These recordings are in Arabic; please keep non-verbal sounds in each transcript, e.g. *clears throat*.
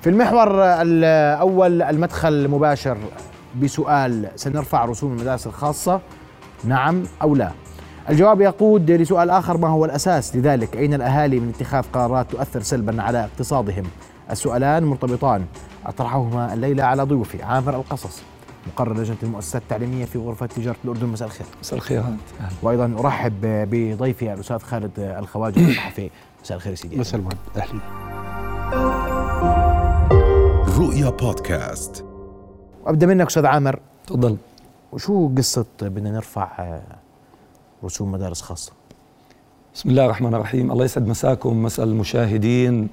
في المحور الأول المدخل المباشر بسؤال سنرفع رسوم المدارس الخاصة؟ نعم أو لا؟ الجواب يقود لسؤال آخر ما هو الأساس لذلك؟ أين الأهالي من اتخاذ قرارات تؤثر سلبا على اقتصادهم؟ السؤالان مرتبطان. أطرحهما الليلة على ضيوفي. عامر القصص مقرر لجنة المؤسسات التعليمية في غرفة تجارة الأردن. مساء الخير. مساء الخير. وأيضا أرحب بضيفي الأستاذ خالد الخواجة. الصحفي *coughs* مساء الخير سيدي. مساء الورد. أهلا. رؤيا بودكاست. وأبدأ منك أستاذ عامر. تفضل. وشو قصة بدنا نرفع رسوم مدارس خاصة؟ بسم الله الرحمن الرحيم. الله يسعد مساكم مساء المشاهدين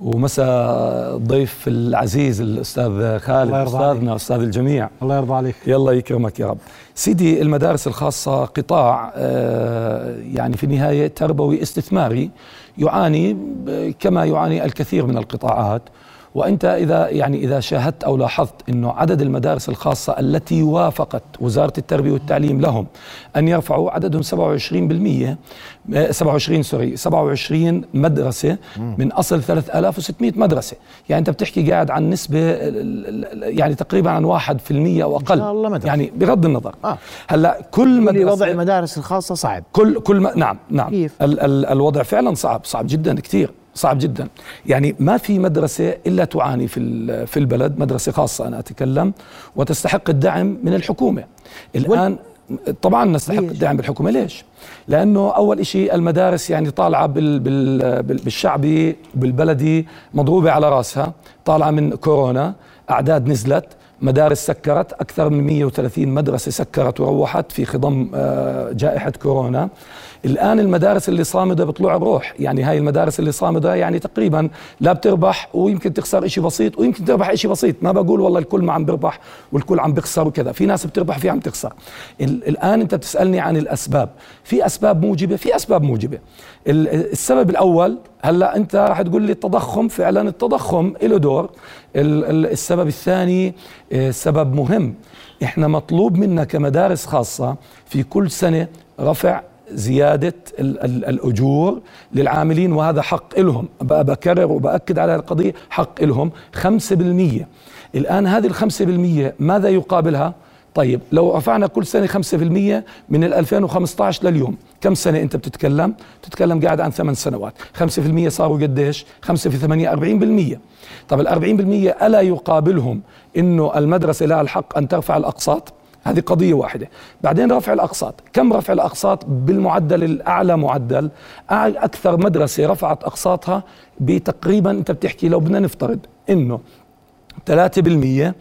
ومساء الضيف العزيز الأستاذ خالد أستاذنا أستاذ الجميع. الله يرضى عليك. يلا يكرمك يا رب. سيدي المدارس الخاصة قطاع آه، يعني في النهاية تربوي استثماري يعاني كما يعاني الكثير من القطاعات. وأنت إذا يعني إذا شاهدت أو لاحظت إنه عدد المدارس الخاصة التي وافقت وزارة التربية والتعليم لهم أن يرفعوا عددهم 27% 27 آه، سوري 27 مدرسة من أصل 3600 مدرسة. يعني أنت بتحكي قاعد عن نسبة يعني تقريبا عن 1% أو أقل. إن شاء الله مدرسة. يعني بغض النظر. آه. هلأ كل مدرسة وضع المدارس الخاصة صعب. كل كل ما نعم نعم. كيف؟ ال ال الوضع فعلا صعب صعب جدا كثير صعب جدا. يعني ما في مدرسة إلا تعاني في في البلد مدرسة خاصة أنا أتكلم وتستحق الدعم من الحكومة. الآن طبعا نستحق؟ الدعم بالحكومة. ليش؟ لأنه أول شيء المدارس يعني طالعة بال بال بالشعبي بالبلدي مضروبة على رأسها طالعة من كورونا أعداد نزلت مدارس سكرت أكثر من 130 مدرسة سكرت وروحت في خضم آه، جائحة كورونا. الآن المدارس اللي صامدة بطلوع الروح. يعني هاي المدارس اللي صامدة يعني تقريبا لا بتربح ويمكن تخسر إشي بسيط ويمكن تربح إشي بسيط. ما بقول والله الكل ما عم بيربح والكل عم بيخسر وكذا. في ناس بتربح في عم تخسر. الآن أنت بتسألني عن الأسباب. في أسباب موجبة في أسباب موجبة. السبب الأول هلأ أنت رح تقول لي التضخم فعلا التضخم له دور. السبب الثاني آه، سبب مهم. إحنا مطلوب منا كمدارس خاصة في كل سنة رفع زيادة الأجور للعاملين وهذا حق لهم بكرر وبأكد على القضية حق لهم خمسة بالمية. الآن هذه الخمسة بالمية ماذا يقابلها؟ طيب لو رفعنا كل سنة خمسة بالمية من 2015 لليوم كم سنة أنت بتتكلم؟ تتكلم قاعد عن ثمان سنوات. خمسة في المية صاروا قديش؟ خمسة في ثمانية أربعين بالمية. طب الأربعين بالمية ألا يقابلهم أنه المدرسة لها الحق أن ترفع الأقساط؟ هذه قضية واحدة. بعدين رفع الأقساط. كم رفع الأقساط؟ بالمعدل الأعلى معدل. أكثر مدرسة رفعت أقساطها بتقريبا أنت بتحكي لو بدنا نفترض أنه 3%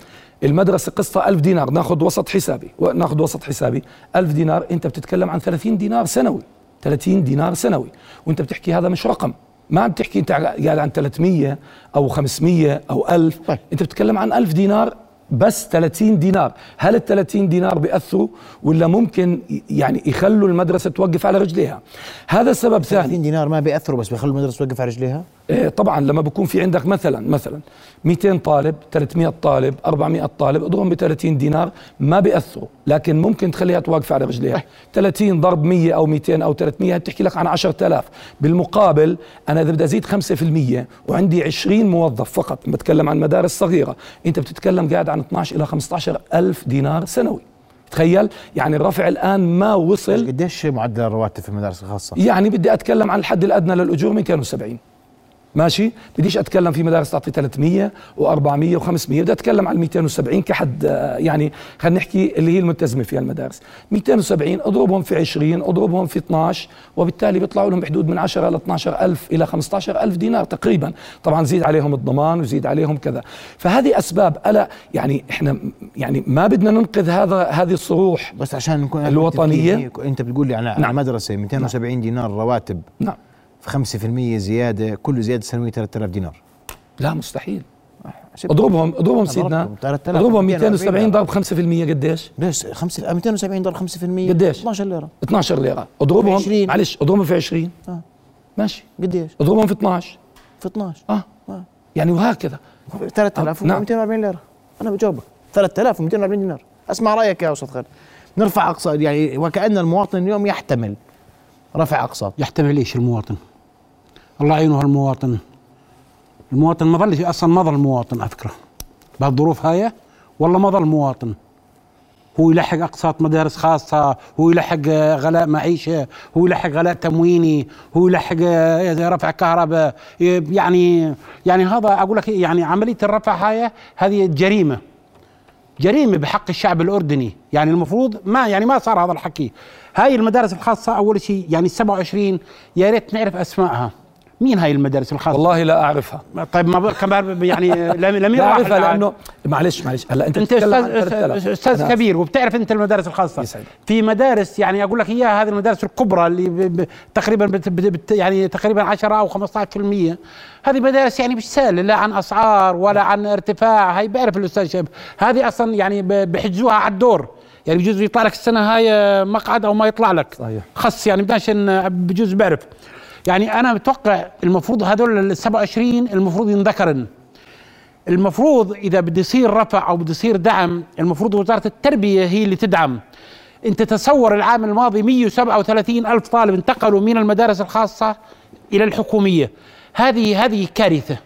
المدرسة قسطها ألف دينار. ناخذ وسط حسابي. ناخذ وسط حسابي. ألف دينار. أنت بتتكلم عن 30 دينار سنوي. 30 دينار سنوي. وأنت بتحكي هذا مش رقم. ما عم تحكي أنت قاعد عن 300 أو 500 أو 1000 طيب. أنت بتتكلم عن 1000 دينار بس 30 دينار. هل ال 30 دينار بيأثروا ولا ممكن يعني يخلوا المدرسة توقف على رجليها؟ هذا سبب ثاني. 30 دينار ما بيأثروا بس بيخلوا المدرسة توقف على رجليها؟ طبعا لما بكون في عندك مثلا مثلا 200 طالب 300 طالب 400 طالب اضربهم ب 30 دينار ما بيأثروا لكن ممكن تخليها توقف على رجليها. 30 ضرب 100 أو 200 أو 300 بتحكي لك عن 10000 بالمقابل أنا إذا بدي أزيد 5% وعندي 20 موظف فقط بتكلم عن مدارس صغيرة أنت بتتكلم قاعد عن 12 إلى 15 ألف دينار سنوي. تخيل؟ يعني الرفع الآن ما وصل قديش معدل الرواتب في المدارس الخاصة؟ يعني بدي أتكلم عن الحد الأدنى للأجور 270 ماشي؟ بديش أتكلم في مدارس تعطي 300 و400 و500 بدي أتكلم عن 270 كحد يعني خلينا نحكي اللي هي الملتزمة فيها المدارس. 270 أضربهم في 20 أضربهم في 12 وبالتالي بيطلعوا لهم بحدود من 10 ل 12 ألف إلى 15 ألف دينار تقريبا. طبعا زيد عليهم الضمان وزيد عليهم كذا. فهذه أسباب ألا يعني إحنا يعني ما بدنا ننقذ هذا هذه الصروح بس عشان نكون الوطنية. أنت بتقول لي على نعم. مدرسه 270 نعم. دينار رواتب. نعم. في 5% زيادة كل زيادة سنوية 3000 دينار. لا مستحيل. اضربهم أضربهم سيدنا. أضربهم 270 ضرب 5% قديش؟ ليش 5 270 ضرب 5% قديش؟ 12 ليرة. 12 ليرة. اضربهم معلش أضربهم في 20 آه. ماشي. قديش؟ أضربهم في 12 في 12 آه, آه. يعني وهكذا. 3240 آه. نعم. ليرة. أنا بجاوبك. 3240 دينار. اسمع رأيك يا أستاذ خالد. نرفع اقصى يعني وكأن المواطن اليوم يحتمل رفع اقساط يحتمل إيش المواطن؟ الله يعينه هالمواطن المواطن ما ظلش أصلا ما ظل مواطن على فكره بهالظروف هاي والله ما ظل مواطن. هو يلحق أقساط مدارس خاصة هو يلحق آه، غلاء معيشة هو يلحق غلاء تمويني هو يلحق آه، رفع كهرباء يعني يعني هذا أقول لك يعني عملية الرفع هاي هذه جريمة. جريمة بحق الشعب الأردني. يعني المفروض ما يعني ما صار هذا الحكي. هاي المدارس الخاصة أول شيء يعني 27 يا ريت نعرف أسمائها. مين هاي المدارس الخاصة؟ والله لا أعرفها. طيب ما كمان يعني *laughs* لم لم لا أعرفها لأنه معلش معلش هلا أنت أنت أستاذ أستاذ كبير وبتعرف أنت المدارس الخاصة. يسعد. في مدارس يعني أقول لك اياها هذه المدارس الكبرى اللي تقريبا بت بت يعني تقريبا 10 أو 15% هذه مدارس يعني مش سهلة لا عن أسعار ولا عن ارتفاع. هاي بيعرف الأستاذ شاب هذه أصلا يعني بحجزوها على الدور. يعني بجوز يطلع لك السنة هاي مقعد أو ما يطلع لك. صحيح. خص يعني بدناش بجوز بعرف. يعني أنا متوقع المفروض هذول ال 27 المفروض ينذكرن. المفروض إذا بده يصير رفع أو بده يصير دعم المفروض وزارة التربية هي اللي تدعم. انت تصور العام الماضي 137 ألف طالب انتقلوا من المدارس الخاصة إلى الحكومية. هذه هذه كارثة.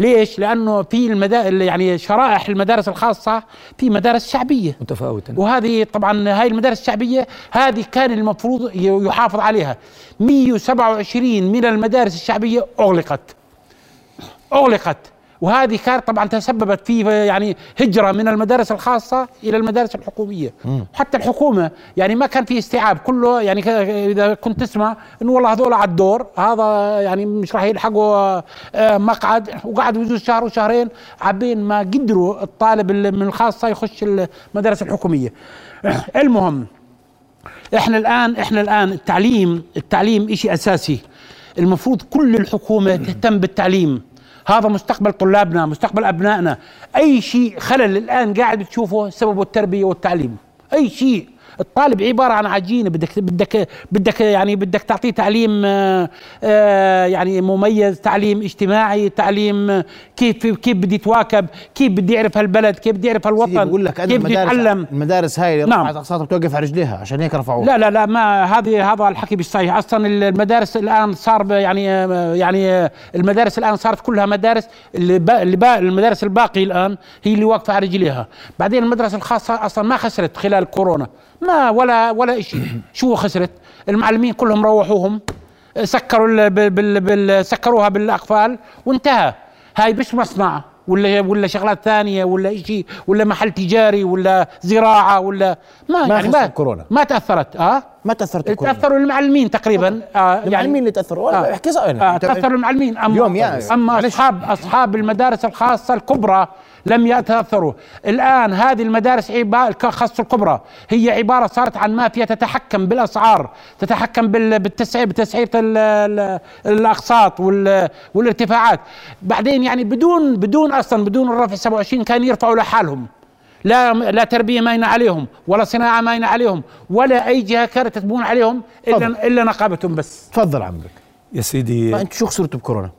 ليش؟ لأنه في المدارس يعني شرائح المدارس الخاصة في مدارس شعبية. متفاوته وهذه طبعا هاي المدارس الشعبية هذه كان المفروض يحافظ عليها. 127 من المدارس الشعبية أغلقت. أغلقت. وهذه كانت طبعا تسببت في يعني هجرة من المدارس الخاصة إلى المدارس الحكومية. مم. حتى الحكومة يعني ما كان في استيعاب كله. يعني إذا كنت تسمع إنه والله هذول على الدور هذا يعني مش راح يلحقوا آه، مقعد. وقعدوا يجوز شهر وشهرين عبين ما قدروا الطالب من الخاصة يخش المدارس الحكومية. *clears throat* المهم إحنا الآن إحنا الآن التعليم التعليم شيء أساسي. المفروض كل الحكومة تهتم بالتعليم. هذا مستقبل طلابنا مستقبل أبنائنا. أي شيء خلل الآن قاعد تشوفه سببه التربية والتعليم. أي شيء. الطالب عبارة عن عجينة بدك بدك بدك يعني بدك تعطيه تعليم آه، آه، يعني مميز تعليم اجتماعي تعليم كيف كيف بده يتواكب كيف بده يعرف هالبلد كيف بده يعرف الوطن بقول لك كيف بده يتعلم. المدارس هاي اللي نعم. رفعت اقساطها بتوقف على رجليها عشان هيك رفعوها. لا لا لا ما هذه هذا الحكي مش صحيح. أصلا المدارس الآن صار يعني يعني المدارس الآن صارت كلها مدارس اللي اللي المدارس الباقي الآن هي اللي واقفة على رجليها. بعدين المدرسة الخاصة أصلا ما خسرت خلال كورونا. ما ولا ولا شيء *coughs* شو خسرت؟ المعلمين كلهم روحوهم سكروا بال بال بال سكروها بالأقفال وانتهى. هاي مش مصنع ولا ولا شغلات ثانية ولا شيء ولا محل تجاري ولا زراعة ولا ما, ما يعني ما كورونا. ما تأثرت. آه؟ ما تأثرت الكورونا تأثروا المعلمين تقريبا. آه يعني المعلمين اللي تأثروا. آه احكي آه تأثروا المعلمين اما يوم يعني. أما اصحاب أصحاب المدارس الخاصة الكبرى لم يتأثروا. الآن هذه المدارس الخاصة الكبرى هي عبارة صارت عن مافيا تتحكم بالأسعار تتحكم بالتسعير بتسعير الأقساط والارتفاعات. بعدين يعني بدون بدون أصلا بدون الرفع 27 كانوا يرفعوا لحالهم. لا لا تربية ماينه عليهم ولا صناعة ماينه عليهم ولا أي جهة كانت تبون عليهم إلا إلا نقابتهم بس. تفضل عمرك يا سيدي ما أنت شو خسرتوا بكورونا؟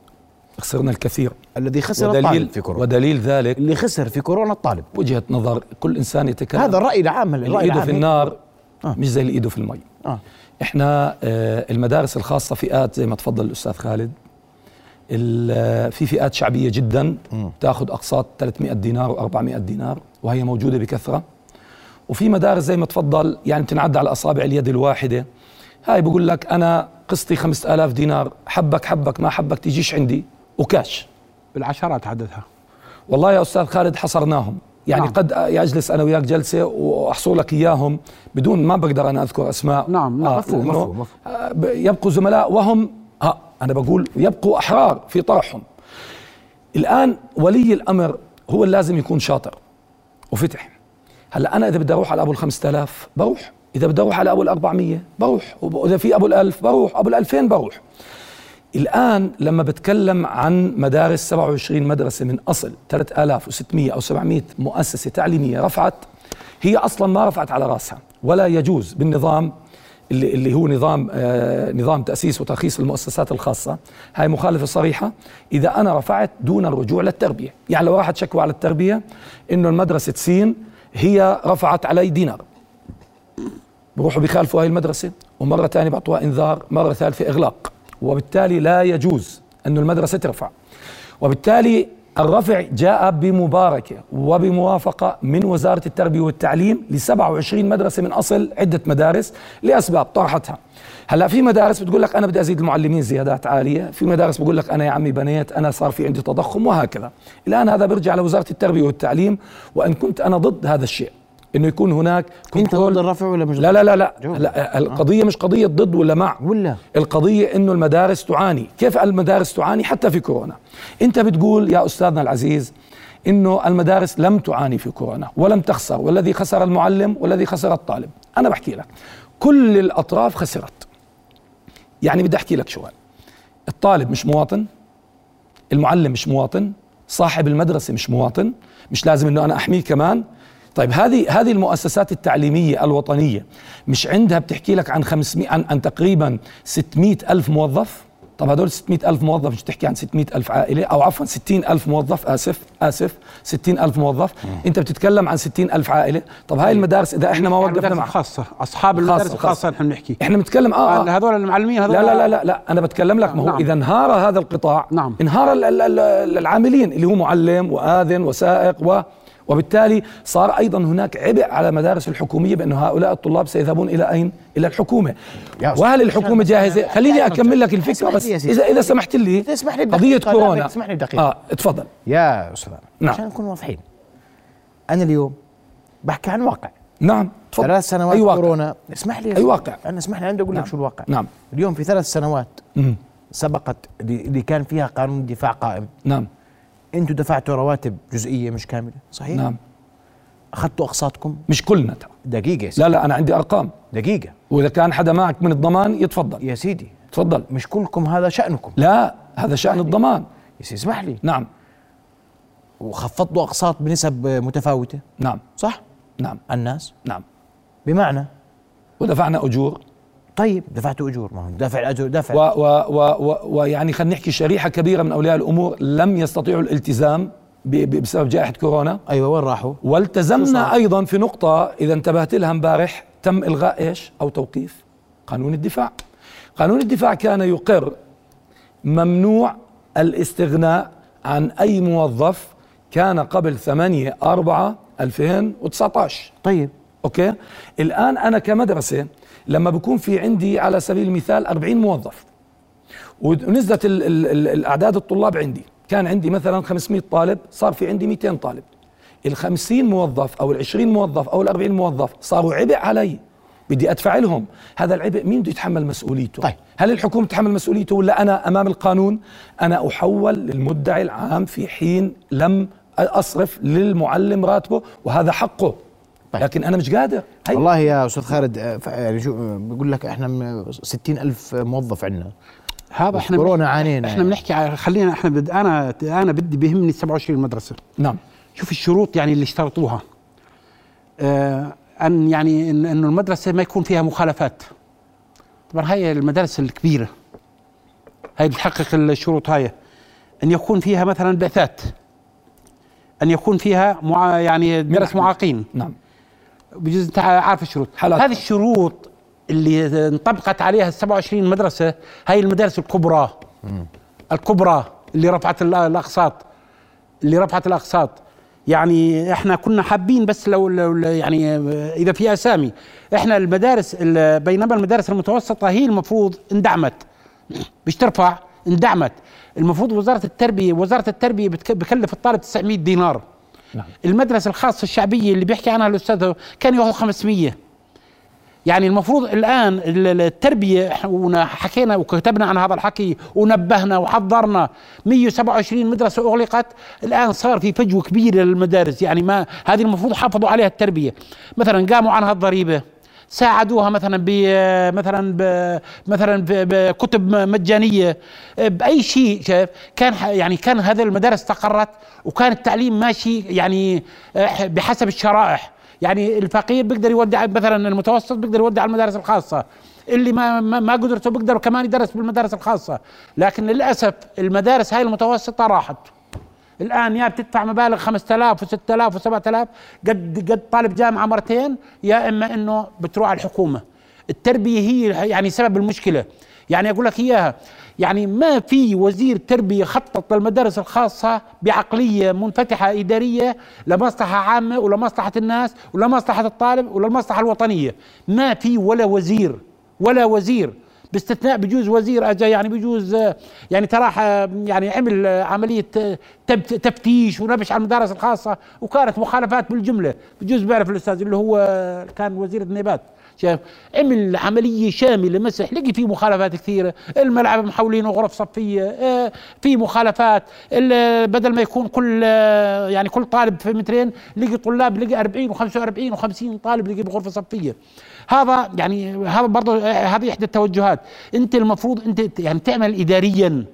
خسرنا الكثير. الذي خسر ودليل الطالب في كورونا. ودليل ذلك اللي خسر في كورونا الطالب. وجهة نظر كل إنسان يتكلم. هذا الرأي العام اللي ايده في النار آه. مش زي اللي ايده في المي. آه. إحنا آه المدارس الخاصة فئات زي ما تفضل الأستاذ خالد آه، في فئات شعبية جدا تأخذ أقساط 300 دينار و400 دينار. وهي موجودة بكثرة. وفي مدارس زي ما تفضل يعني تنعد على أصابع اليد الواحدة. هاي بقول لك أنا قسطي 5000 دينار حبك حبك ما حبك تجيش عندي وكاش. بالعشرات عددها. والله يا أستاذ خالد حصرناهم. يعني نعم. قد اجلس أنا وياك جلسة وأحصل لك إياهم بدون ما بقدر أنا أذكر أسماء. نعم نعم مفهوم مفهوم يبقوا زملاء وهم ها أنا بقول يبقوا أحرار في طرحهم. الآن ولي الأمر هو اللي لازم يكون شاطر. وفتح. هلا أنا إذا بدي أروح على أبو ال 5000 بروح. إذا بدي أروح على أبو ال 400 بروح. وإذا في أبو ال 1000 بروح. أبو ال 2000 بروح. الآن لما بتكلم عن مدارس 27 مدرسة من أصل 3600 أو 700 مؤسسة تعليمية رفعت هي أصلا ما رفعت على رأسها. ولا يجوز بالنظام اللي, اللي هو نظام آه نظام تأسيس وترخيص المؤسسات الخاصة هاي مخالفة صريحة. إذا أنا رفعت دون الرجوع للتربية يعني لو راحت شكوى على التربية إنه المدرسة سين هي رفعت علي دينار. بروحوا بخالفوا هاي المدرسة ومرة ثانية بعطوها إنذار مرة ثالثة إغلاق. وبالتالي لا يجوز أن المدرسة ترفع. وبالتالي الرفع جاء بمباركة وبموافقة من وزارة التربية والتعليم ل 27 مدرسة من أصل عدة مدارس لأسباب طرحتها. هلأ في مدارس بتقول لك أنا بدي أزيد المعلمين زيادات عالية في مدارس بقول لك أنا يا عمي بنيت أنا صار في عندي تضخم وهكذا. الآن هذا بيرجع لوزارة التربية والتعليم وإن كنت أنا ضد هذا الشيء. إنه يكون هناك انت ضد الرفع ولا مش؟ لا لا لا لا. لا القضية مش قضية ضد ولا مع. ولا. القضية إنه المدارس تعاني. كيف المدارس تعاني؟ حتى في كورونا. أنت بتقول يا أستاذنا العزيز إنه المدارس لم تعاني في كورونا ولم تخسر والذي خسر المعلم والذي خسر الطالب. أنا بحكي لك. كل الأطراف خسرت. يعني بدي أحكي لك شوي. الطالب مش مواطن المعلم مش مواطن صاحب المدرسة مش مواطن مش لازم إنه أنا أحميه كمان. طيب هذه هذه المؤسسات التعليمية الوطنية مش عندها بتحكي لك عن 500 عن, عن تقريبا 600 ألف موظف طب هدول 600 ألف موظف مش تحكي عن 600 ألف عائلة أو عفوا 60 ألف موظف آسف آسف 60 ألف موظف أنت بتتكلم عن 60 ألف عائلة طب هاي المدارس إذا إحنا ما وقفنا المدارس معها الخاصة أصحاب خاصة- المدارس خاصة. الخاصة نحن بنحكي إحنا بنتكلم آه, آه. هذول المعلمين هذول لا لا لا لا لا أنا بتكلم لك ما هو نعم. إذا انهار هذا القطاع نعم. انهار ال- ال- ال- العاملين اللي هو معلم وآذن وسائق و وبالتالي صار أيضا هناك عبء على المدارس الحكومية بانه هؤلاء الطلاب سيذهبون إلى أين؟ إلى الحكومة. يا أستاذ، وهل الحكومة جاهزة؟ خليني أكمل لك الفكرة اسمح بس. اذا إذا سمحت لي اسمح لي. لا، كورونا اسمح لي بدقيقة. آه تفضل يا أستاذ نعم. عشان نكون واضحين أنا اليوم بحكي عن واقع نعم تفضل ثلاث سنوات أي واقع كورونا اسمح لي أي. واقع. أنا اسمح لي عندي أقول نعم. لك شو الواقع نعم اليوم في ثلاث سنوات. سبقت اللي اللي كان فيها قانون الدفاع قائم نعم أنتم دفعتوا رواتب جزئية مش كاملة صحيح؟ نعم. أخذتوا أقساطكم؟ مش كلنا. ترى دقيقة يا سيدي. لا لا أنا عندي أرقام. دقيقة. وإذا كان حدا معك من الضمان يتفضل. يا سيدي. تفضل. مش كلكم هذا شأنكم. لا هذا شأن الضمان. يا سيدي اسمح لي. نعم. وخفضوا أقساط بنسب متفاوتة؟ نعم. صح؟ نعم. الناس؟ نعم. بمعنى؟ ودفعنا أجور. طيب دفعتوا أجور ما هو دافع الاجر دافع و و و و ويعني خلينا نحكي شريحة كبيرة من أولياء الأمور لم يستطيعوا الالتزام بسبب جائحة كورونا. أيوه وين راحوا؟ والتزمنا؟ أيضا في نقطة إذا انتبهت لها امبارح تم إلغاء إيش؟ أو توقيف قانون الدفاع. قانون الدفاع كان يقر ممنوع الاستغناء عن أي موظف كان قبل 8 4 2019 طيب. أوكي؟ الآن أنا كمدرسة لما بكون في عندي على سبيل المثال 40 موظف ونزلت ال ال ال الأعداد الطلاب عندي كان عندي مثلا 500 طالب صار في عندي 200 طالب. ال 50 موظف أو ال 20 موظف أو ال 40 موظف صاروا عبء علي. بدي أدفع لهم. هذا العبء مين بده يتحمل مسؤوليته؟ طيب. هل الحكومة تتحمل مسؤوليته ولا أنا أمام القانون؟ أنا أحول للمدعي العام في حين لم أصرف للمعلم راتبه وهذا حقه. طيب. لكن أنا مش قادر. هي والله يا أستاذ خالد آه، يعني شو آه، بقول لك إحنا م- 60 ألف موظف عندنا. هذا إحنا كورونا عانينا إحنا يعني. بنحكي على- خلينا إحنا بد أنا أنا بدي بيهمني 27 مدرسة. نعم. شوف الشروط يعني اللي اشترطوها. آه أن يعني إن إنه المدرسة ما يكون فيها مخالفات. طبعا هاي المدارس الكبيرة. هاي بتحقق الشروط هاي. أن يكون فيها مثلا بعثات. أن يكون فيها مع يعني درس معاقين. نعم. بجوز انت عارف الشروط. هذه الشروط اللي انطبقت عليها ال 27 مدرسة هاي المدارس الكبرى. الكبرى اللي رفعت ال- الأقساط. اللي رفعت الأقساط. يعني إحنا كنا حابين بس لو, لو يعني إذا في أسامي. إحنا المدارس ال- بينما المدارس المتوسطة هي المفروض اندعمت. مش ترفع اندعمت. المفروض وزارة التربيه وزارة التربية بتك- بكلف الطالب 900 دينار. نعم. المدرسة الخاصة الشعبية اللي بيحكي عنها الأستاذ كان ياخذ 500 يعني المفروض الآن ال- ال- التربية إحنا ونا حكينا وكتبنا عن هذا الحكي ونبهنا وحذرنا 127 مدرسة أغلقت. الآن صار في فجوة كبيرة للمدارس. يعني ما هذه المفروض حافظوا عليها التربية. مثلا قاموا عنها الضريبه ساعدوها مثلا ب مثلا ب مثلا بكتب مجانية. بأي شيء شايف؟ كان يعني كان هذه المدارس استقرت وكان التعليم ماشي يعني آه، بحسب الشرائح. يعني الفقير بيقدر يودع مثلا المتوسط بيقدر يودع المدارس الخاصة. اللي ما, ما قدرته بيقدر كمان يدرس بالمدارس الخاصة. لكن للأسف المدارس هاي المتوسطة راحت. الآن يا بتدفع مبالغ 5000 و6000 و7000 قد قد طالب جامعة مرتين يا إما إنه بتروح على الحكومة. التربية هي يعني سبب المشكلة. يعني أقول لك إياها يعني ما في وزير تربية خطط للمدارس الخاصة بعقلية منفتحة إدارية لمصلحة عامة ولمصلحه الناس ولمصلحه الطالب وللمصلحه الوطنية. ما في ولا وزير ولا وزير باستثناء بجوز وزير اجى يعني بجوز آه، يعني تراح آه، يعني عمل آه، عملية تفتيش ونبش على المدارس الخاصة وكانت مخالفات بالجملة. بجوز بيعرف الأستاذ اللي هو كان وزير النيبات شايف؟ عمل عملية شاملة مسح. لقي في مخالفات كثيرة. الملعب محولينه غرف صفية. في مخالفات. ال- بدل ما يكون كل يعني كل طالب في مترين لقي طلاب لقي 40 و45 و50 طالب لقي بغرفة صفية. هذا يعني هذا برضه آه، هذه إحدى التوجهات. أنت المفروض أنت يعني تعمل اداريا.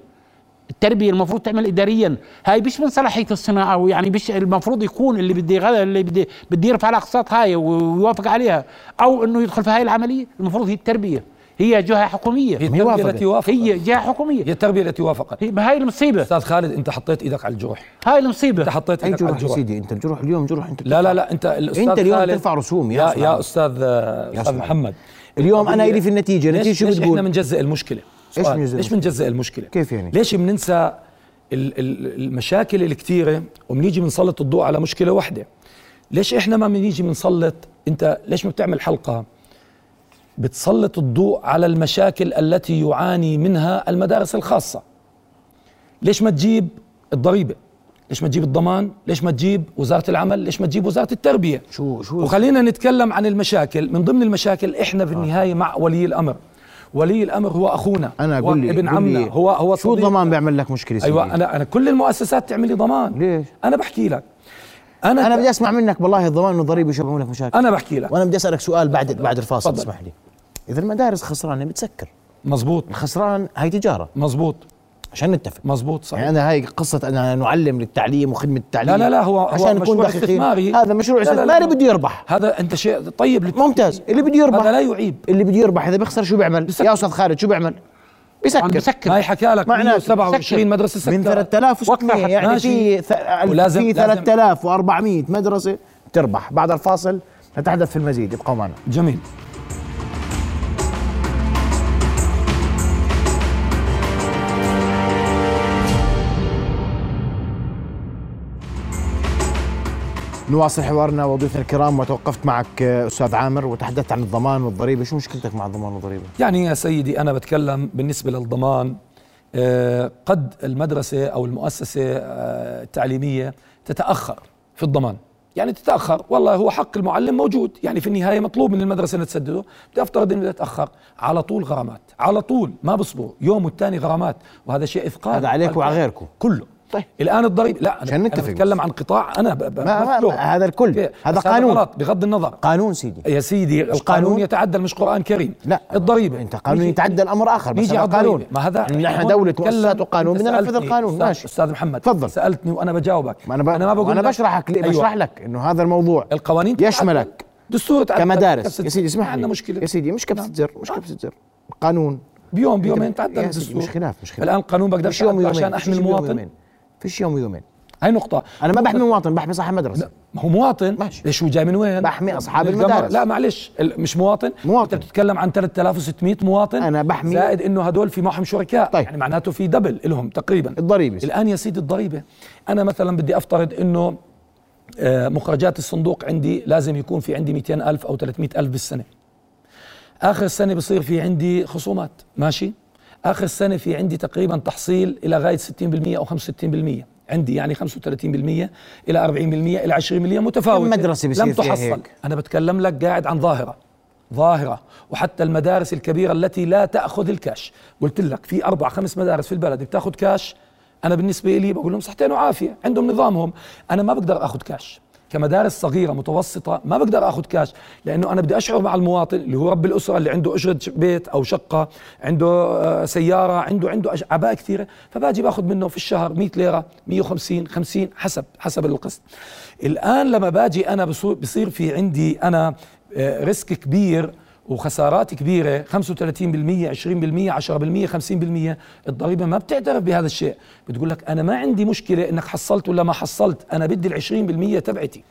التربية المفروض تعمل اداريا. هاي مش من صلاحية الصناعة ويعني مش المفروض يكون اللي بده يغ- اللي بده بده يرفع الأقساط هاي ويوافق عليها أو إنه يدخل في هاي العملية. المفروض هي التربية. هي جهة حكومية. هي هي التربية وافقت. التي وافقت. هي جهة حكومية. هي التربية التي وافقت. هي هاي المصيبة. أستاذ خالد أنت حطيت إيدك على الجرح هاي المصيبة. أنت حطيت اي إيدك على جروح يا الجرح سيدي أنت الجروح اليوم جروح أنت لا لا لا أنت الأستاذ أنت اليوم خالد. ترفع رسوم يا يا أستاذ يا محمد. أستاذ يا أستاذ محمد. اليوم أنا إلي في النتيجة النتيجه شو ليش إحنا بتقول بنجزئ المشكلة؟ بنجزئ ليش المشكلة؟ بنجزئ المشكلة؟ كيف يعني؟ ليش بننسى ال- ال- المشاكل الكثيرة وبنيجي بنسلط الضوء على مشكلة واحدة؟ ليش إحنا ما بنيجي بنسلط؟ أنت ليش ما بتعمل حلقة بتسلط الضوء على المشاكل التي يعاني منها المدارس الخاصة. ليش ما تجيب الضريبة؟ ليش ما تجيب الضمان؟ ليش ما تجيب وزارة العمل؟ ليش ما تجيب وزارة التربية؟ شو شو وخلينا نتكلم عن المشاكل. من ضمن المشاكل إحنا في النهاية مع ولي الأمر. ولي الأمر هو أخونا. أنا هو قول لي ابن عمنا. لي هو هو شو. الضمان بيعمل لك مشكلة سيدي؟ أيوه أنا أنا كل المؤسسات تعمل لي ضمان. ليش؟ أنا بحكي لك. أنا أنا بدي أسمع منك والله الضمان والضريبة شو لك مشاكل؟ أنا بحكي لك. وأنا بدي أسألك سؤال بعد بعد الفاصل. اسمح لي. إذا المدارس خسرانة بتسكر. مزبوط. الخسران هاي تجارة. مزبوط. عشان نتفق. مزبوط صحيح. يعني أنا هاي قصة أنا نعلم للتعليم وخدمة التعليم. لا لا لا هو عشان هو نكون مشروع دقيقين استثماري. هذا مشروع استثماري. بده يربح. هذا أنت شيء طيب لت- ممتاز. اللي بده يربح هذا لا يعيب. اللي بده يربح إذا بيخسر شو بيعمل؟ بيسكر. يا أستاذ خالد شو بيعمل؟ بيسكر. بسكر ما يحكى لك معناته 127 مدرسة من سكرت 3600 وقتها يعني ماشي. في ث- ولازم- في لازم- 3400 مدرسة تربح. بعد الفاصل نتحدث في المزيد. ابقوا معنا. جميل. نواصل حوارنا وضيوفنا الكرام وتوقفت معك آه، أستاذ عامر وتحدثت عن الضمان والضريبة. شو مشكلتك مع الضمان والضريبة؟ يعني يا سيدي أنا بتكلم بالنسبة للضمان آه، قد المدرسة أو المؤسسة آه، التعليمية تتأخر في الضمان. يعني تتأخر والله هو حق المعلم موجود. يعني في النهاية مطلوب من المدرسة أن تسدده. بدي أفترض أنه تتأخر. على طول غرامات. على طول. ما بصبروا يوم والتاني غرامات. وهذا شيء إثقال. هذا عليك وعلى غيركم. كله. طيب. الآن الضريبة لا أنا, عشان أنا نتفق بتكلم بس. عن قطاع أنا ب- ب- ما- ما-. هذا الكل. أوكي. هذا قانون. بغض النظر قانون سيدي يا سيدي القانون قانون؟ يتعدى مش قرآن كريم لا الضريبة أنت قانون يتعدى الأمر آخر بس نيجي هذا على قانون الضريبة ما هذا نحن دولة نتكلم- مؤسسات وقانون بدنا ننفذ القانون ماشي أستاذ محمد تفضل. سألتني وأنا بجاوبك ما أنا ب... أنا ما بقول أنا لك- بشرحك أيوة. بشرح لك إنه هذا الموضوع القوانين يشملك. دستور. كمدارس يا سيدي اسمح لي مشكلة يا سيدي مش كبسة زر مش كبسة زر قانون بيوم بيومين تعدل الدستور مش خلاف مش خلاف الآن القانون بقدر يوم عشان احمي المواطن. فيش يوم ويومين. هاي نقطة. أنا ما بحمي مواطن بحمي صاحب مدرسة. ما هو مواطن. ماشي. ليش هو جاي من وين؟ بحمي أصحاب. المدارس. لا معلش مش مواطن. مواطن. أنت بتتكلم عن 3600 مواطن. أنا بحمي- زائد إنه هدول في معهم شركاء. طيب. يعني معناته في دبل لهم تقريبا. الضريبة. الآن يا سيدي الضريبة. أنا مثلا بدي أفترض إنه آه، مخرجات الصندوق عندي لازم يكون في عندي 200 ألف أو 300 ألف بالسنة. آخر السنة بصير في عندي خصومات. ماشي؟ آخر السنة في عندي تقريبا تحصيل إلى غاية 60% أو 65% عندي يعني 35% إلى 40% إلى 20% متفاوت كم مدرسة بصير لم تحصل. هيك؟ أنا بتكلم لك قاعد عن ظاهرة. ظاهرة. وحتى المدارس الكبيرة التي لا تأخذ الكاش. قلت لك في أربع خمس مدارس في البلد بتأخذ كاش. أنا بالنسبة لي بقول لهم صحتين وعافية. عندهم نظامهم. أنا ما بقدر أخذ كاش. كمدارس صغيرة متوسطة ما بقدر أخذ كاش لأنه أنا بدي أشعر مع المواطن اللي هو رب الأسرة اللي عنده ش- بيت أو شقة عنده آه، سيارة عنده عنده أعباء كثيرة فباجي باخذ منه في الشهر 100 ليرة 150 50 حسب حسب القسط. الآن لما باجي بصو- بصير في عندي آه، ريسك كبير وخسارات كبيرة 35% 20% 10% 50% الضريبة ما بتعترف بهذا الشيء. بتقول لك أنا ما عندي مشكلة إنك حصلت ولا ما حصلت أنا بدي ال 20% تبعتي.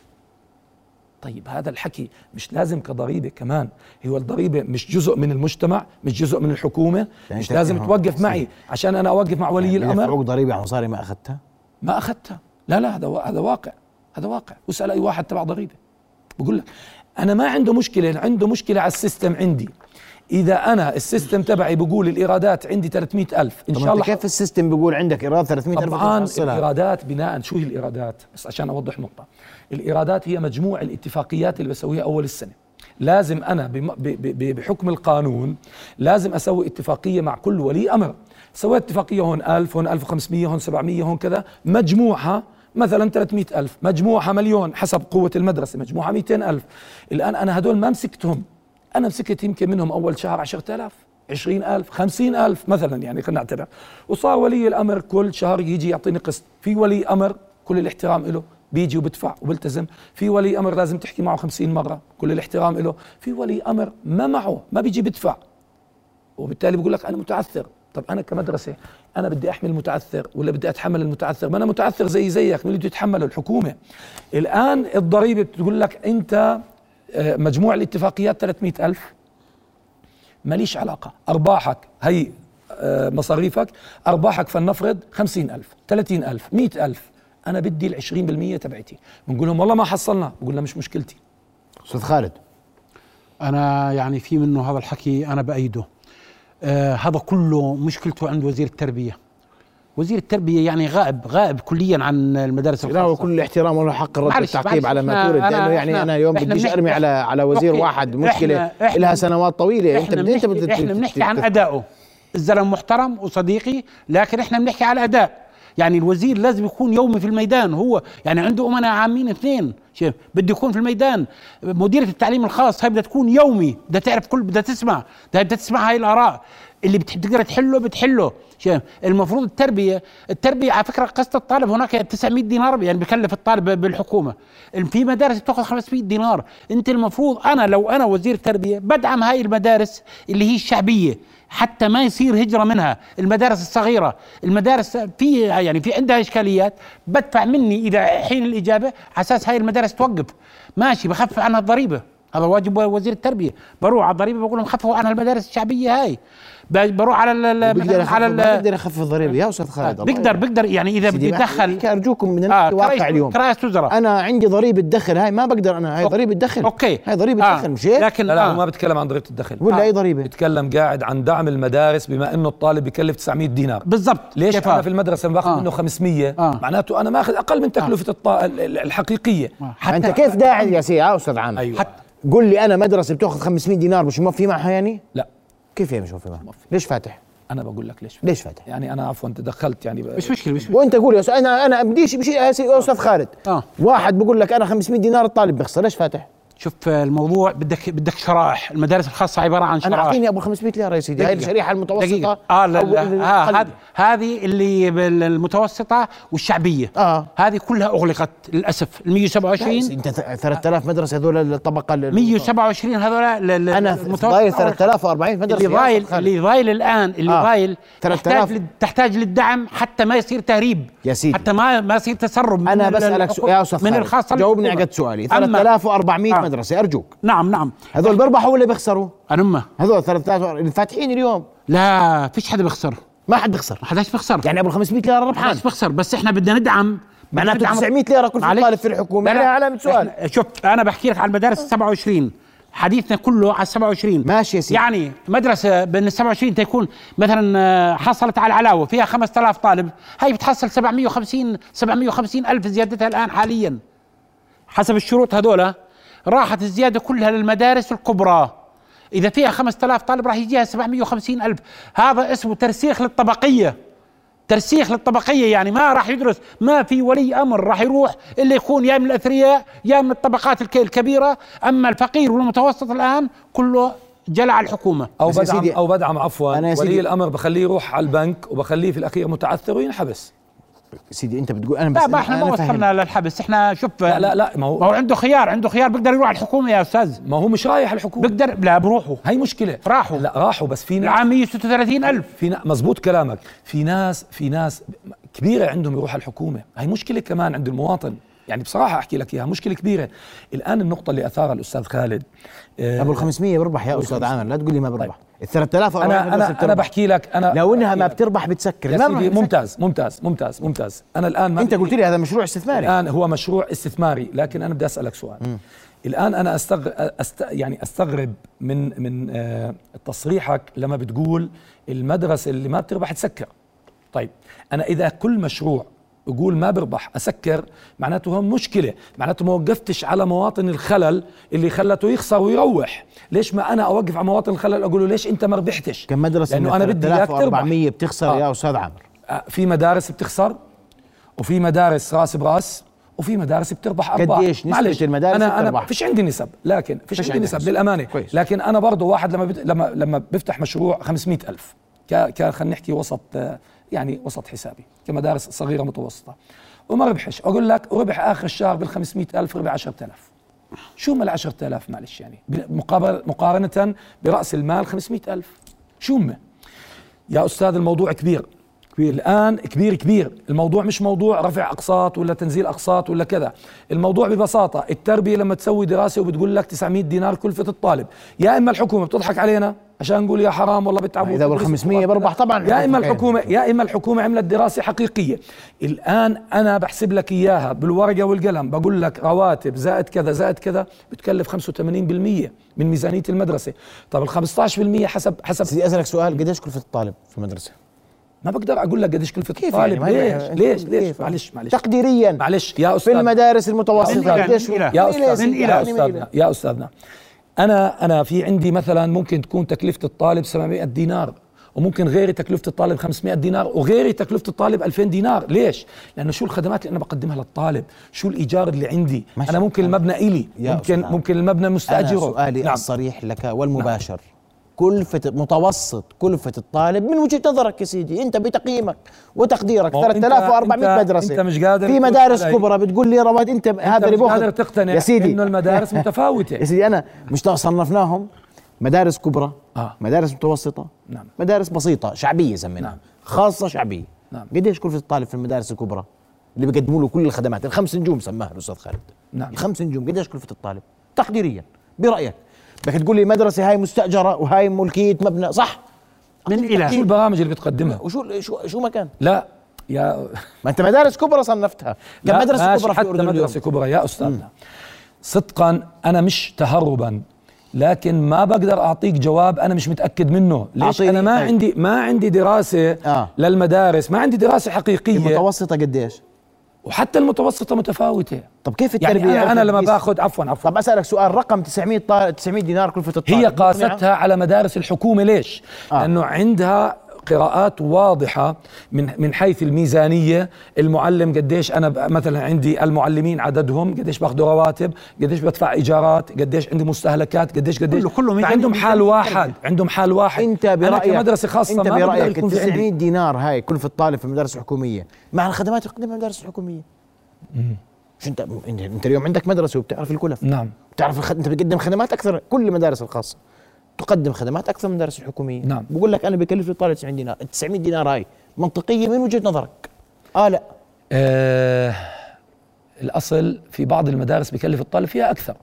طيب هذا الحكي مش لازم كضريبة كمان. هو الضريبة مش جزء من المجتمع مش جزء من الحكومة يعني مش لازم يعني توقف معي. عشان أنا أوقف مع ولي الأمر. يدفعوك ضريبة على مصاري ما أخذتها؟ ما أخذتها. لا لا هذا هذا واقع. هذا واقع. واسال أي واحد تبع ضريبة. بقول لك أنا ما عنده مشكلة عنده مشكلة على ال system عندي. إذا أنا ال system تبعي بقول الإيرادات عندي 300 ألف إن طب شاء الله كيف ال system بيقول عندك إيراد 300 ألف طبعا تحصلها الإيرادات بناء شو هي الإيرادات؟ بس عشان أوضح نقطة. الإيرادات هي مجموع الاتفاقيات اللي بسويها أول السنة. لازم أنا بحكم القانون لازم أسوي اتفاقية مع كل ولي أمر. سويت اتفاقية هون 1000 هون 1500 هون 700 هون كذا. مجموعها مثلا 300 ألف مجموعها مليون حسب قوة المدرسة مجموعها 200 ألف. الآن أنا هدول ما مسكتهم. أنا مسكت يمكن منهم أول شهر 10000 عشرين ألف خمسين ألف مثلا يعني خلينا نعتبر. وصار ولي الأمر كل شهر يجي يعطيني قسط. في ولي أمر كل الاحترام له بيجي وبدفع وبلتزم. في ولي أمر لازم تحكي معه خمسين مرة كل الاحترام له في ولي أمر ما معه ما بيجي بدفع. وبالتالي بقول لك أنا متعثر. طب أنا كمدرسة أنا بدي أحمي المتعثر ولا بدي أتحمل المتعثر؟ ما أنا متعثر زي زيك اللي بده يتحمله؟ الحكومة. الآن الضريبة بتقول لك أنت آه، مجموع الاتفاقيات 300 ألف. ماليش علاقة. أرباحك هي آه، مصاريفك أرباحك فلنفرض 50 ألف 30 ألف 100 ألف. أنا بدي ال 20% تبعتي. بنقول لهم والله ما حصلنا. بقول لهم مش مشكلتي. أستاذ خالد أنا يعني في منه هذا الحكي أنا بأيده. آه هذا كله مشكلته عند وزير التربية. وزير التربية يعني غائب غائب كليا عن المدارس لا الخاصة. كل الاحترام وله حق الرد والتعقيب على ما تورد لأنه يعني أنا إحنا بديش أرمي على على وزير أوكي. واحد مشكلة إحنا- إحنا- لها سنوات طويلة. أنت بدي أنت إحنا بنحكي عن أدائه. الزلمة محترم وصديقي لكن إحنا بنحكي على الاداء يعني الوزير لازم يكون يومي في الميدان هو يعني عنده امناء عامين اثنين. بده يكون في الميدان. مديرة التعليم الخاص هاي بدها تكون يومي بدها تعرف كل بدها تسمع. بدها تسمع هاي الآراء. اللي بتقدر تحله بتحله. المفروض التربية التربية على فكرة قسط الطالب هناك 900 دينار يعني بكلف الطالب بالحكومة. في مدارس بتاخذ 500 دينار. أنت المفروض أنا لو أنا وزير تربية بدعم هاي المدارس اللي هي الشعبية حتى ما يصير هجرة منها. المدارس الصغيرة المدارس في يعني في عندها إشكاليات. بدفع مني إذا حين الإجابة على أساس هاي المدارس توقف. ماشي بخفف عنها الضريبة. هذا واجب وزير التربية. بروح على الضريبة بقول لهم خففوا عنها المدارس الشعبية هاي. بروح على ال- على ال- بيقدر يخفف الضريبه يا أستاذ خالد الله بيقدر بيقدر يعني إذا نحكي أرجوكم من آه الواقع اليوم. كرئيس وزراء. أنا عندي ضريبة دخل. هاي ما بقدر أنا. هاي. ضريبة دخل. okay. هاي ضريبة آه. دخل. مش هيك لكن لا لا آه. هو ما بتكلم عن ضريبة الدخل. ولا آه. اي ضريبة؟ بتكلم قاعد عن دعم المدارس بما إنه الطالب بكلف 900 دينار. بالضبط. ليش أنا؟ في المدرسة باخذ آه. منه 500 آه. معناته أنا مأخذ أقل من تكلفة الحقيقية. حتى أنت كيف داعي يا سي يا أستاذ عامر؟ أيوه. حتى قول لي أنا مدرسة بتأخذ 500 دينار مش موفي معها يعني؟ لا. كيف هي مش موفي معها ليش فاتح؟ أنا بقول لك ليش ليش فاتح؟ يعني أنا عفوا تدخلت يعني ب... مش مشكلة مش مشكلة. وأنت قول يا أستاذ أنا أنا بديش بشيء يا أستاذ خالد. آه. واحد بقول لك أنا 500 دينار الطالب بيخسر ليش فاتح؟ شوف الموضوع بدك بدك شرائح المدارس الخاصة عبارة عن أنا شرائح أعطيني أبو 500 ليرة يا سيدي هاي. الشريحة المتوسطة دقيقة آه لا لا آه. هذه اللي بالمتوسطة والشعبية آه. هذه كلها أغلقت للأسف ال 127 أنت ث- 3000 مدرسة هذول الطبقة ال- 127 هذول أنا ضايل أغلقت. 3040 مدرسة اللي ضايل. اللي ضايل الآن اللي آه. ضايل 3000. تحتاج لل- تحتاج للدعم حتى ما يصير تهريب يا سيدي. حتى ما ما يصير تسرب أنا ال- بسالك يا أستاذ من خالد. الخاصة جاوبني. على سؤالي أما- 3400 آه. مدرسه أرجوك. نعم نعم. هذول بيربحوا ولا بيخسروا؟ أنمة هذول 3000 الفاتحين اليوم. لا فيش حدا بيخسر. ما حد بيخسر. ما حداش بيخسر. يعني أبو 500 ليرة ما ربحان. حداش بيخسر. بس إحنا بدنا ندعم. معناته ندعم- 900 ليرة كل. طالب في الحكومة. لا لا. علامه سؤال. شوف أنا بحكي لك على المدارس 27 حديثنا كله على 27 ماشي يا سيدي. يعني مدرسة بين ال 27 تكون مثلا آه، حصلت على العلاوه فيها 5000 طالب. هاي بتحصل 750 750 ألف زيادتها الآن حاليا. حسب الشروط هذولا. راحت الزيادة كلها للمدارس الكبرى. إذا فيها 5000 طالب راح يجيها 750 ألف. هذا اسمه ترسيخ للطبقية. ترسيخ للطبقية يعني ما راح يدرس ما في ولي أمر راح يروح إلا يكون يا من الأثرياء يا من الطبقات الك- الكبيرة. أما الفقير والمتوسط الآن كله جلع على الحكومة. أو بدعم. أو بدعم عفوا. أنا ولي الأمر بخليه يروح على البنك وبخليه في الأخير متعثر وينحبس. سيدي أنت بتقول أنا بس لا ما إحنا ما. وصلنا للحبس. إحنا شوف لا لا لا ما ما هو هو عنده خيار عنده خيار بيقدر يروح على الحكومة يا أستاذ. ما هو مش رايح الحكومة. بيقدر لا بروحوا هي مشكلة. راحوا. لا راحوا بس في ناس العام 136 ألف. في ناس مزبوط كلامك. في ناس في ناس كبيرة عندهم يروح على الحكومة. هي مشكلة كمان عند المواطن. يعني بصراحة أحكي لك إياها مشكلة كبيرة. الآن النقطة اللي أثارها الأستاذ خالد آه، أبو ال 500 بربح يا أستاذ عامر لا تقول لي ما بربح ال 3000 أنا أنا أنا بحكي لك أنا لو إنها ما. بتربح بتسكر. يا ما. ممتاز ممتاز ممتاز ممتاز. أنا الآن ما أنت قلت لي هذا مشروع استثماري. الآن هو مشروع استثماري لكن أنا بدي أسألك سؤال. الآن أنا استغرب أست يعني أستغرب من من آه تصريحك لما بتقول المدرسة اللي ما بتربح تسكر. طيب أنا إذا كل مشروع بقول ما بربح أسكر معناته هم مشكلة معناته ما وقفتش على مواطن الخلل اللي خلته يخسر ويروح ليش ما أنا أوقف على مواطن الخلل أقول له ليش أنت ما ربحتش كم مدرسة لأنه أنا بدي إياك تربح 400 بتخسر آه. يا أستاذ عامر آه، في مدارس بتخسر وفي مدارس راس براس وفي مدارس بتربح أرباح قديش معلش، المدارس أنا أنا بتربح؟ فيش عندي نسب لكن فيش عندي عندك نسب. للأمانة كويس. لكن أنا برضه واحد لما بد... لما لما بفتح مشروع 500 ألف ك ك خلينا نحكي وسط آه، يعني وسط حسابي كمدارس صغيرة متوسطة. وما ربحش أقول لك ربح آخر الشهر بال 500 ألف ربح 10000 شو ما ال 10000 معلش يعني؟ مقابل مقارنة برأس المال 500 ألف. شو هم يا أستاذ الموضوع كبير. كبير. الآن كبير كبير. الموضوع مش موضوع رفع أقساط ولا تنزيل أقساط ولا كذا. الموضوع ببساطة التربية لما تسوي دراسة وبتقول لك 900 دينار كلفه الطالب يا إما الحكومة بتضحك علينا عشان نقول يا حرام والله بتعبوا إذا بال 500 بربح طبعاً. يا إما الحكومة الحكومة يا إما الحكومة عملت دراسة حقيقية. الآن أنا بحسب لك إياها بالورقة والقلم. بقول لك رواتب زائد كذا زائد كذا بتكلف 85% من ميزانية المدرسة. طب ال 15% حسب حسب سيدي أسألك سؤال. قديش كلفه الطالب في المدرسة؟ ما بقدر أقول لك قديش كلفه كيف الطالب يعني؟ ليش؟ ليش؟ ليش؟ معلش معلش. تقديريا. معلش يا في أستاذ. المدارس من المتوسطه قديش. يا إلى أستاذ يا استاذنا. يا استاذنا أنا أنا في عندي مثلا ممكن تكون تكلفة الطالب 700 دينار وممكن غيري تكلفة الطالب 500 دينار وغيري تكلفة الطالب 2000 دينار. ليش؟ لأنه شو الخدمات اللي أنا بقدمها للطالب؟ شو الإيجار اللي عندي. أنا ممكن المبنى إلي. يا ممكن. ممكن المبنى أنا مستاجره سؤالي نعم. الصريح لك والمباشر. كلفة متوسط كلفة الطالب من وجهة نظرك يا سيدي انت بتقييمك وتقديرك ما هو أنت- 3400 أنت- مدرسة أنت مش قادر في مدارس. كبرى بتقول لي رواد انت هذا اللي مش قادر تقتنع يا سيدي إنه المدارس متفاوتة يا سيدي أنا مش صنفناهم مدارس كبرى آه. مدارس متوسطة نعم. مدارس بسيطة شعبية سميناها نعم. خاصة شعبية نعم. قديش كلفة الطالب في المدارس الكبرى اللي بيقدموا له كل الخدمات الخمس نجوم سماها الأستاذ خالد نعم. الخمس نجوم قديش كلفة الطالب تقديريا برأيك بدك تقول لي مدرسة هاي مستأجرة وهاي ملكية مبنى صح؟ من إلى شو البرامج اللي بتقدمها؟ وشو شو شو مكان؟ لا يا ما أنت مدارس كبرى صنفتها. كم ماشي كبرى في اليوم مدرسة كبرى يا أستاذنا صدقا أنا مش تهربا لكن ما بقدر أعطيك جواب أنا مش متأكد منه. ليش؟ أنا ما طيب. عندي ما عندي دراسة آه. للمدارس ما عندي دراسة حقيقية. المتوسطة قديش؟ وحتى المتوسطة متفاوتة طب كيف يعني التربية أنا, أنا لما باخذ عفوا عفوا طب أسألك سؤال رقم 900 طالب 900 دينار كلفة الطالب هي؟ قاستها على مدارس الحكومة ليش؟ آه. لأنه عندها قراءات واضحة من من حيث الميزانية. المعلم قديش أنا مثلا عندي المعلمين عددهم قديش باخذوا رواتب قديش بدفع إيجارات قديش عندي مستهلكات قديش قديش. كله- كله ميزانية- عندهم حال واحد عندهم حال واحد. أنت أنا برأيك كمدرسة خاصة في 900 عندي. دينار هاي كلفة الطالب في المدارس الحكومية مع الخدمات اللي تقدمها المدارس الحكومية مش أنت إنت اليوم عندك مدرسة وبتعرف الكلف. نعم. بتعرف الخد... أنت بتقدم خدمات أكثر كل المدارس الخاصة. تقدم خدمات أكثر من المدارس الحكومية نعم. بقول لك أنا بكلف الطالب 90 دينار ال 900 دينار هاي منطقية من وجهة نظرك آه لا آه الأصل في بعض المدارس بكلف الطالب فيها أكثر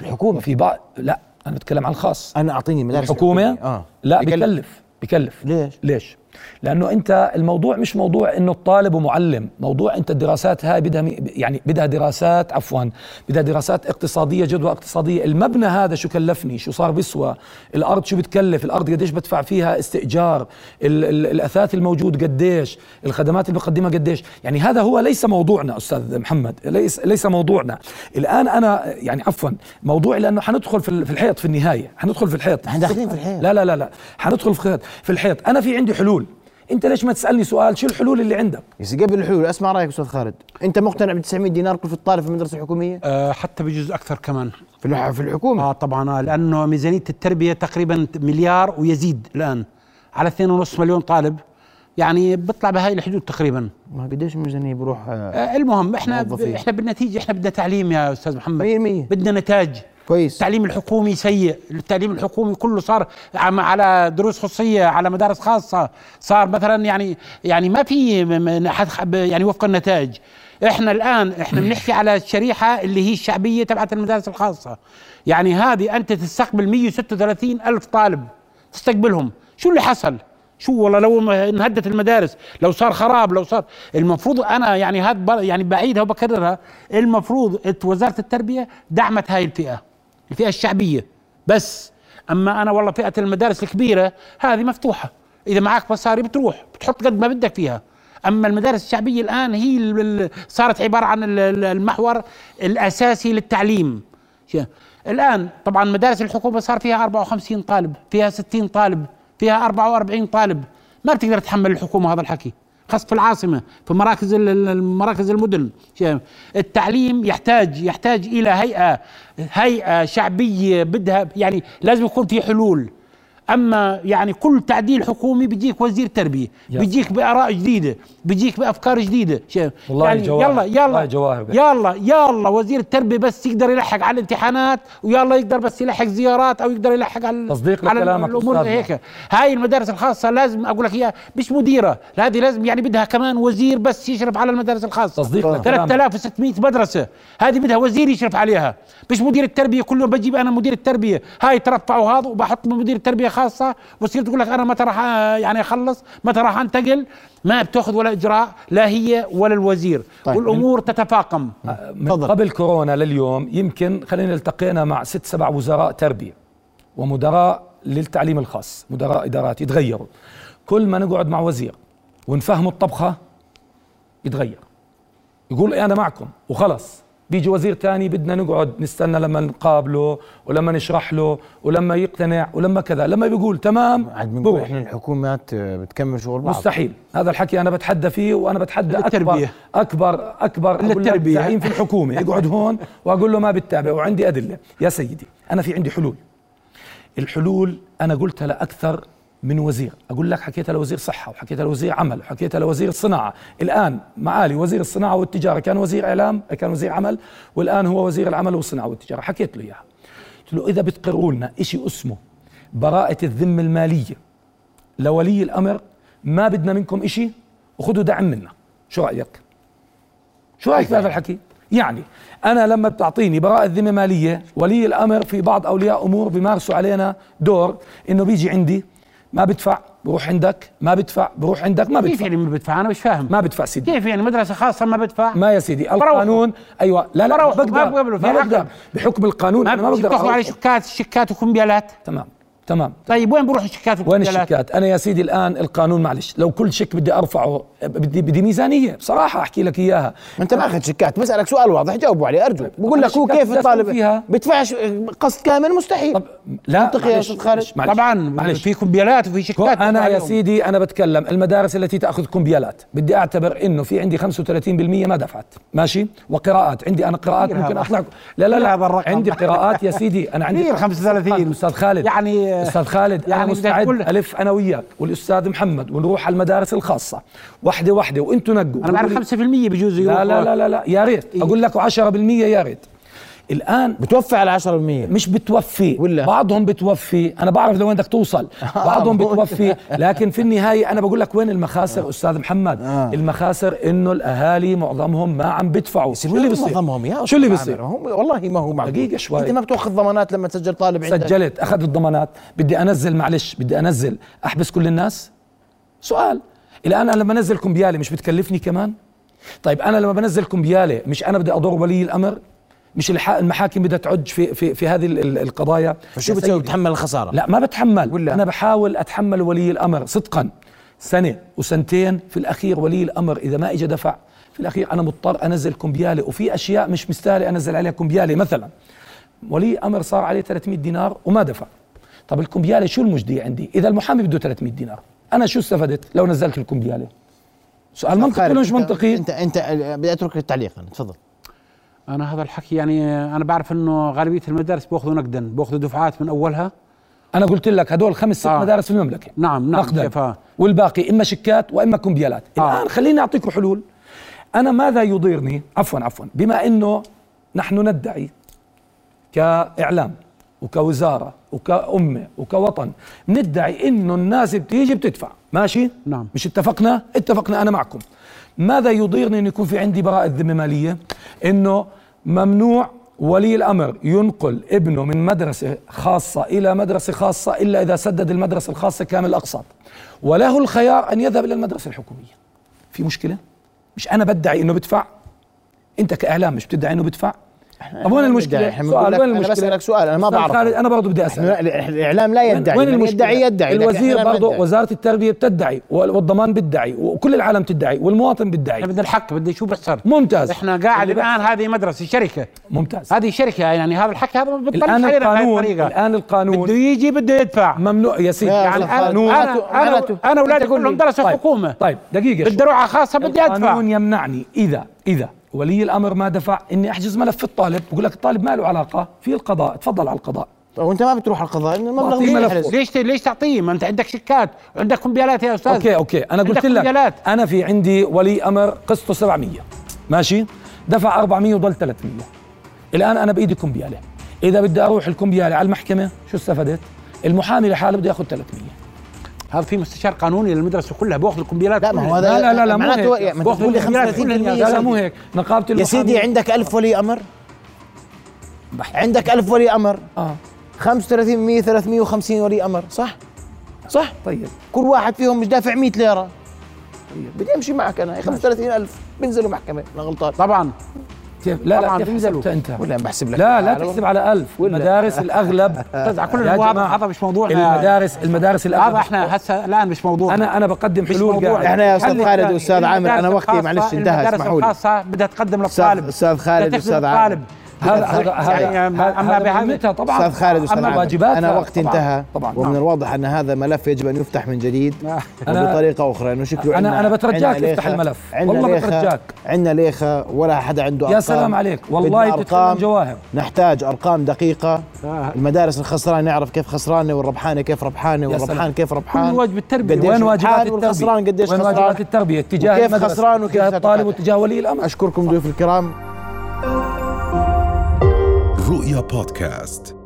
الحكومة وفي بعض لا أنا بتكلم عن الخاص أنا أعطيني المدارس الحكومة الحكومية. آه لا. بكلف بكلف ليش؟ ليش؟ لأنه أنت الموضوع مش موضوع إنه الطالب ومعلم، موضوع أنت الدراسات هاي بدها يعني بدها دراسات عفوا بدها دراسات اقتصادية جدوى اقتصادية، المبنى هذا شو كلفني؟ شو صار بيسوى؟ الأرض شو بتكلف؟ الأرض قديش بدفع فيها استئجار؟ ال ال الأثاث الموجود قديش؟ الخدمات اللي بقدمها قديش؟ يعني هذا هو ليس موضوعنا أستاذ محمد، ليس ليس موضوعنا. الآن أنا يعني عفوا موضوعي لأنه حندخل في الحيط في النهاية، حندخل في الحيط إحنا داخلين في الحيط. لا لا لا لا حندخل في الحيط في الحيط أنا في عندي حلول انت ليش ما تسألني سؤال؟ شو الحلول اللي عندك. يا سيدي قبل الحلول أسمع رأيك أستاذ خالد. أنت مقتنع ب 900 دينار كلفة الطالب في المدرسة الحكومية؟ آه حتى بجوز أكثر كمان. في في الحكومة؟ آه طبعا. آه لأنه ميزانية التربية تقريبا مليار ويزيد الآن. على 2.5 مليون طالب. يعني بيطلع بهاي الحدود تقريبا. ما قديش الميزانية بروح آه، آه المهم إحنا. إحنا بالنتيجة إحنا بدنا تعليم يا أستاذ محمد. 100% بدنا نتاج. كويس. التعليم الحكومي سيء. التعليم الحكومي كله صار على دروس خصوصيه على مدارس خاصة. صار مثلا يعني يعني ما في يعني وفق النتائج. إحنا الآن إحنا *clears throat* بنحكي على الشريحة اللي هي الشعبية تبعت المدارس الخاصة. يعني هذه أنت تستقبل 136 ألف طالب. تستقبلهم. شو اللي حصل؟ شو والله لو انهدت المدارس لو صار خراب لو صار. المفروض أنا يعني هذا يعني بعيدها وبكررها. المفروض وزارة التربية دعمت هاي الفئة. الفئة الشعبية. بس أما أنا والله فئة المدارس الكبيرة هذه مفتوحة. إذا معك مصاري بتروح بتحط قد ما بدك فيها. أما المدارس الشعبية الآن هي صارت عبارة عن ال- ال- المحور الأساسي للتعليم. الآن طبعا مدارس الحكومة صار فيها 54 طالب فيها 60 طالب فيها 44 طالب. ما بتقدر تحمل الحكومة هذا الحكي. خاصة في العاصمة في مراكز ال- ال- مراكز المدن. التعليم يحتاج يحتاج إلى هيئة هيئة شعبية بدها يعني لازم يكون في حلول. أما يعني كل تعديل حكومي بيجيك وزير تربية بيجيك بآراء جديدة بيجيك بأفكار جديدة؟ والله يعني جواهر. يلا يلا والله جواهر. يلا يلا وزير التربية بس يقدر يلحق على الامتحانات ويلا يقدر بس يلحق زيارات أو يقدر يلحق على تصديق على لكلامك الأمور. هيك هاي المدارس الخاصة لازم أقول لك إياها مش مديرة هذه لازم يعني بدها كمان وزير بس يشرف على المدارس الخاصة تصديق لكلامك. 3600 مدرسة هذه بدها وزير يشرف عليها مش مدير التربية كل يوم بجيب أنا مدير التربية هاي ترفعوا هذا وبحط مدير التربية خاصة وتصير تقول لك أنا متى راح يعني أخلص؟ متى راح أنتقل؟ ما بتأخذ ولا إجراء لا هي ولا الوزير. طيب. والأمور تتفاقم. من قبل كورونا لليوم يمكن خلينا التقينا مع ست سبع وزراء تربية ومدراء للتعليم الخاص مدراء إدارات يتغيروا. كل ما نقعد مع وزير ونفهمه الطبخة يتغير. يقول أنا معكم وخلص بيجي وزير تاني بدنا نقعد نستنى لما نقابله ولما نشرح له ولما يقتنع ولما كذا لما بيقول تمام عاد بنقول إحنا الحكومات بتكمل شغل بعض. مستحيل. هذا الحكي أنا بتحدى فيه وأنا بتحدى اكبر. اكبر أكبر التربية. زعيم في الحكومة. يقعد هون وأقول له ما بتتابع وعندي أدلة. يا سيدي أنا في عندي حلول. الحلول أنا قلتها لأكثر من وزير. أقول لك حكيتها لوزير صحة وحكيتها لوزير عمل وحكيتها لوزير الصناعه الآن معالي وزير الصناعة والتجارة كان وزير إعلام كان وزير عمل والآن هو وزير العمل والصناعة والتجارة. حكيت له إياها. قلت له إذا بتقروا لنا شيء اسمه براءة الذمة المالية لولي الأمر ما بدنا منكم إشي وخذوا دعم منا. شو رأيك؟ شو رأيك في هذا الحكي؟ يعني أنا لما بتعطيني براءة ذمة مالية ولي الأمر في بعض أولياء أمور بيمارسوا علينا دور إنه بيجي عندي ما بدفع بروح عندك. ما بدفع بروح عندك. ما كيف بدفع. يعني ما بدفع؟ أنا مش فاهم. ما بدفع سيدي. كيف يعني مدرسة خاصة ما بدفع؟ ما يا سيدي. القانون أيوه. لا لا ما بروحوا. بقدر. ما. بقدر. بحكم القانون ما أنا ما بقدر على. شيكات شيكات وكمبيالات. تمام. تمام طيب وين بروحوا الشيكات وين الشيكات؟ أنا يا سيدي الآن القانون معلش لو كل شيك بدي أرفعه بدي بدي ميزانية بصراحة أحكي لك إياها ما انت ماخذ شيكات بسألك سؤال واضح جاوبوا عليه أرجو بقول لك هو كيف الطالب فيها. بدفعش قسط كامل مستحيل طب لا منطقي يا خالد. معلش، معلش. طبعا معلش في كمبيالات وفي شيكات أنا يا. سيدي أنا بتكلم المدارس التي تأخذ كمبيالات بدي أعتبر إنه في عندي 35% ما دفعت ماشي وقراءات عندي أنا قراءات ممكن. اطلع لا لا لا. عندي قراءات يا سيدي أنا عندي كثير 35 أستاذ خالد يعني أستاذ خالد يعني أنا مستعد. ألف أنا وياك. والأستاذ محمد ونروح على المدارس الخاصة. وحده وحده وأنتم نقوا. أنا بعرف 5% بجوز لا. لا لا لا, لا يا ريت. أقول لك 10% يا ريت. الآن بتوفي على 10% مش بتوفي. ولا؟ بعضهم بتوفي. أنا بعرف لوين بدك توصل. *laughs* بعضهم بتوفي. لكن في النهاية أنا بقول لك وين المخاسر أستاذ محمد؟ آه. المخاسر إنه الأهالي معظمهم ما عم بدفعوا. شو اللي بيصير معظمهم يا شو اللي بيصير والله ما هو معقول. دقيقة شوي. أنت ما بتأخذ ضمانات لما تسجل طالب عندك؟ سجلت اخذ الضمانات. بدي أنزل معلش بدي أنزل. أحبس كل الناس؟ سؤال. الآن أنا لما أنزل كمبياله مش بتكلفني كمان؟ طيب أنا لما بنزل كمبياله مش أنا بدي أضر ولي الأمر؟ مش المحاكم بدها تعج في في في هذه ال- ال- القضايا. فشو بتسوي بتحمل الخسارة. لا ما بتحمل. ولا؟ أنا بحاول أتحمل ولي الأمر صدقا. سنة وسنتين في الأخير ولي الأمر إذا ما اجى دفع في الأخير أنا مضطر أنزل كمبياله وفي أشياء مش مستاهلة أنزل عليها كمبياله مثلا ولي أمر صار عليه 300 دينار وما دفع. طب الكمبياله شو المجدية عندي؟ إذا المحامي بده 300 دينار أنا شو استفدت لو نزلت الكمبياله سؤال منطقي ولا مش منطقي؟ أنت أنت بدي أترك التعليق أنا تفضل. أنا هذا الحكي يعني أنا بعرف إنه غالبية المدارس بيأخذوا نقدا بيأخذوا دفعات من أولها. أنا قلت لك هدول خمس ست آه. مدارس في المملكه نعم نعم نقدا. والباقي إما شيكات وإما كمبيالات آه. الآن خليني أعطيكم حلول. أنا ماذا يضيرني؟ عفوا عفوا. بما إنه نحن ندعي كإعلام وكوزارة وكأمة وكوطن ندعي إنه الناس بتيجي بتدفع. ماشي؟ نعم. مش اتفقنا؟ اتفقنا أنا معكم. ماذا يضيرني أن يكون في عندي براءة ذمة مالية؟ إنه ممنوع ولي الأمر ينقل ابنه من مدرسة خاصة إلى مدرسة خاصة إلا إذا سدد المدرسة الخاصة كامل الاقساط وله الخيار أن يذهب إلى المدرسة الحكومية. في مشكلة؟ مش أنا بدعي إنه بدفع؟ أنت كأعلام مش بتدعي إنه بدفع؟ طب وين المشكلة؟ إحنا بنقول لك وين أنا المشكلة؟ بسالك سؤال أنا ما بعرف خالد أنا برضه بدي اسال الإعلام لا يدعي وين من المشكلة؟ يدعي يدعي لكن الوزير برضه ندعي. وزارة التربية بتدعي وال- والضمان بتدعي وكل العالم تدعي والمواطن بتدعي. إحنا بدنا الحق بدنا شو بيحصل ممتاز. إحنا قاعد الآن هذه مدرسة شركة. ممتاز. هذه شركة يعني هذا الحكي هذا الآن علينا القانون الطريقة. الآن القانون. بده يجي بده يدفع. ممنوع يا سيدي. يعني أنا أنا أنا أولادي. كلهم درسوا طيب حكومة. طيب دقيقة بدي أروح على خاصه بدي أدفع. القانون يمنعني. اذا إذا ولي الأمر ما دفع إني أحجز ملف الطالب بقول لك الطالب ما له علاقة في القضاء تفضل على القضاء. طب وأنت ما بتروح على القضاء المبلغ. بيحرز ليش ليش تعطيه؟ ما أنت عندك شيكات وعندك كمبيالات يا أستاذ. okay okay. أنا قلت عندك لك كمبيالات. أنا في عندي ولي أمر قسطه 700 ماشي؟ دفع 400 وضل 300 الآن أنا بإيدي كمبيالة. إذا بدي أروح الكمبيالة على المحكمة شو استفدت؟ المحامي لحاله بده ياخذ 300 هذا في مستشار قانوني للمدرسة كلها بياخذ الكمبيالات لا ما هو كلها. هذا لا لا لا لا مو هيك. يعني لي الكمبيالات 35% كلها. لا لا مو هيك. نقابة يا سيدي عندك ألف ولي أمر. عندك ألف ولي أمر؟ آه. 35 350 ولي أمر صح؟ صح؟ طيب. كل واحد فيهم مش دافع 100 ليرة. بدي أمشي معك أنا 35000 بنزلوا محكمه أنا غلطان. طبعا. لا لا طبعاً. حسبت أنت. ولا بحسب لك. لا لا تحسب على ألف. ولا. المدارس الأغلب. أستاذ *laughs* على كل هذا مش موضوعنا المدارس المدارس الأغلب. هذا إحنا هسه الآن مش موضوع. أنا أنا بقدم حلول. إحنا يا أستاذ خالد واستاذ عامر أنا المدارس وقتي معلش انتهى المدارس اسمحوا لي. الخاصة بدها تقدم للطالب. أستاذ خالد أستاذ عامر. هذا هذا يعني هذا أما هذا بهذا- طبعا. أستاذ خالد عامر واجباتها أنا وقتي. انتهى. طبعا. ومن الواضح أن هذا ملف يجب أن يفتح من جديد. أنا- وبطريقة أخرى. انه شكله عنا- أنا بترجاك ليخة- الملف. والله بترجاك. عندنا ليخة ولا حدا عنده يا أرقام. سلام عليك. والله أرقام. جواهر نحتاج أرقام دقيقة. آه. المدارس الخسرانة نعرف كيف خسرانة والربحانة كيف ربحانة يا والربحان. كيف ربحان. واجب التربية؟ وين واجبات والخسران قديش وين خسران؟ واجبات التربية؟ تجاه وكيف المدرسة. خسران وكيف الطالب. وتجاه ولي الأمر. أشكركم ضيوف الكرام. رؤيا بودكاست.